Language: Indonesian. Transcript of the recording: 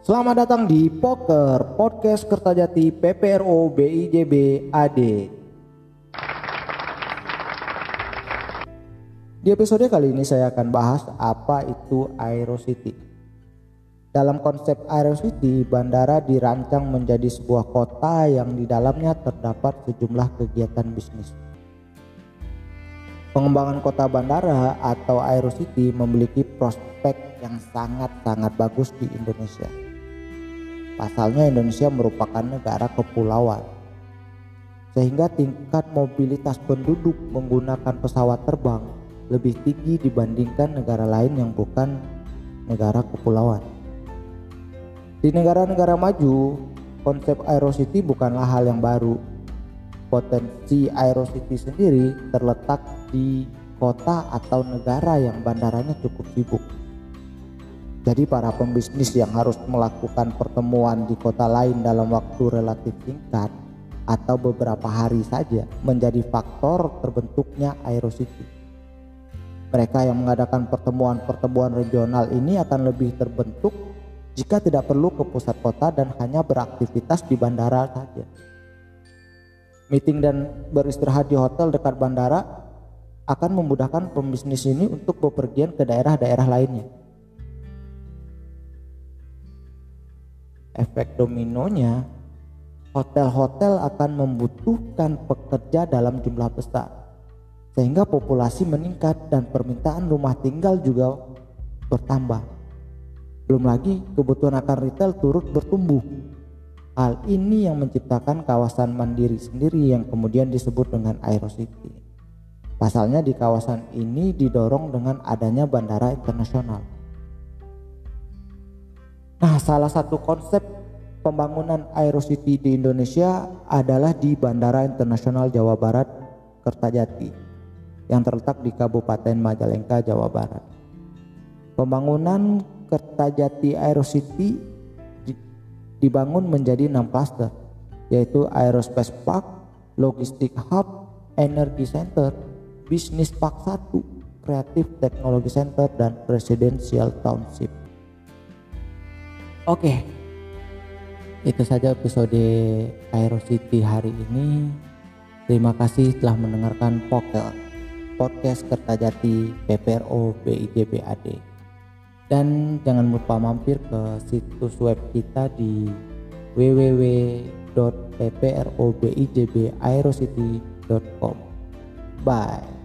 Selamat datang di Poker Podcast Kertajati PPRO BIJB AD. Di episode kali ini saya akan bahas apa itu Aerocity. Dalam konsep Aerocity, bandara dirancang menjadi sebuah kota yang di dalamnya terdapat sejumlah kegiatan bisnis. Pengembangan kota bandara atau Aerocity memiliki prospek yang sangat-sangat bagus di Indonesia. Pasalnya Indonesia merupakan negara kepulauan. Sehingga tingkat mobilitas penduduk menggunakan pesawat terbang lebih tinggi dibandingkan negara lain yang bukan negara kepulauan. Di negara-negara maju, konsep Aerocity bukanlah hal yang baru, potensi Aerocity sendiri terletak di kota atau negara yang bandaranya cukup sibuk. Jadi para pembisnis yang harus melakukan pertemuan di kota lain dalam waktu relatif singkat atau beberapa hari saja menjadi faktor terbentuknya Aerocity. Mereka yang mengadakan pertemuan-pertemuan regional ini akan lebih terbentuk jika tidak perlu ke pusat kota dan hanya beraktivitas di bandara saja meeting dan beristirahat di hotel dekat bandara akan memudahkan pembisnis ini untuk bepergian ke daerah-daerah lainnya. Efek dominonya, hotel-hotel akan membutuhkan pekerja dalam jumlah besar, sehingga populasi meningkat dan permintaan rumah tinggal juga bertambah. Belum lagi kebutuhan akan retail turut bertumbuh Hal ini yang menciptakan kawasan mandiri sendiri yang kemudian disebut dengan Aerocity. Pasalnya di kawasan ini didorong dengan adanya bandara internasional. Nah, salah satu konsep pembangunan Aerocity di Indonesia adalah di Bandara Internasional Jawa Barat Kertajati yang terletak di Kabupaten Majalengka, Jawa Barat. Pembangunan Kertajati Aerocity dibangun menjadi enam cluster yaitu Aerospace Park, Logistik Hub, Energy Center, Business Park 1, Creative Technology Center dan Presidential Township. Oke. Itu saja episode Aerocity hari ini. Terima kasih telah mendengarkan Poker Podcast Kertajati PPRO BIJBAD dan jangan lupa mampir ke situs web kita di www.pprobijbaerocity.com bye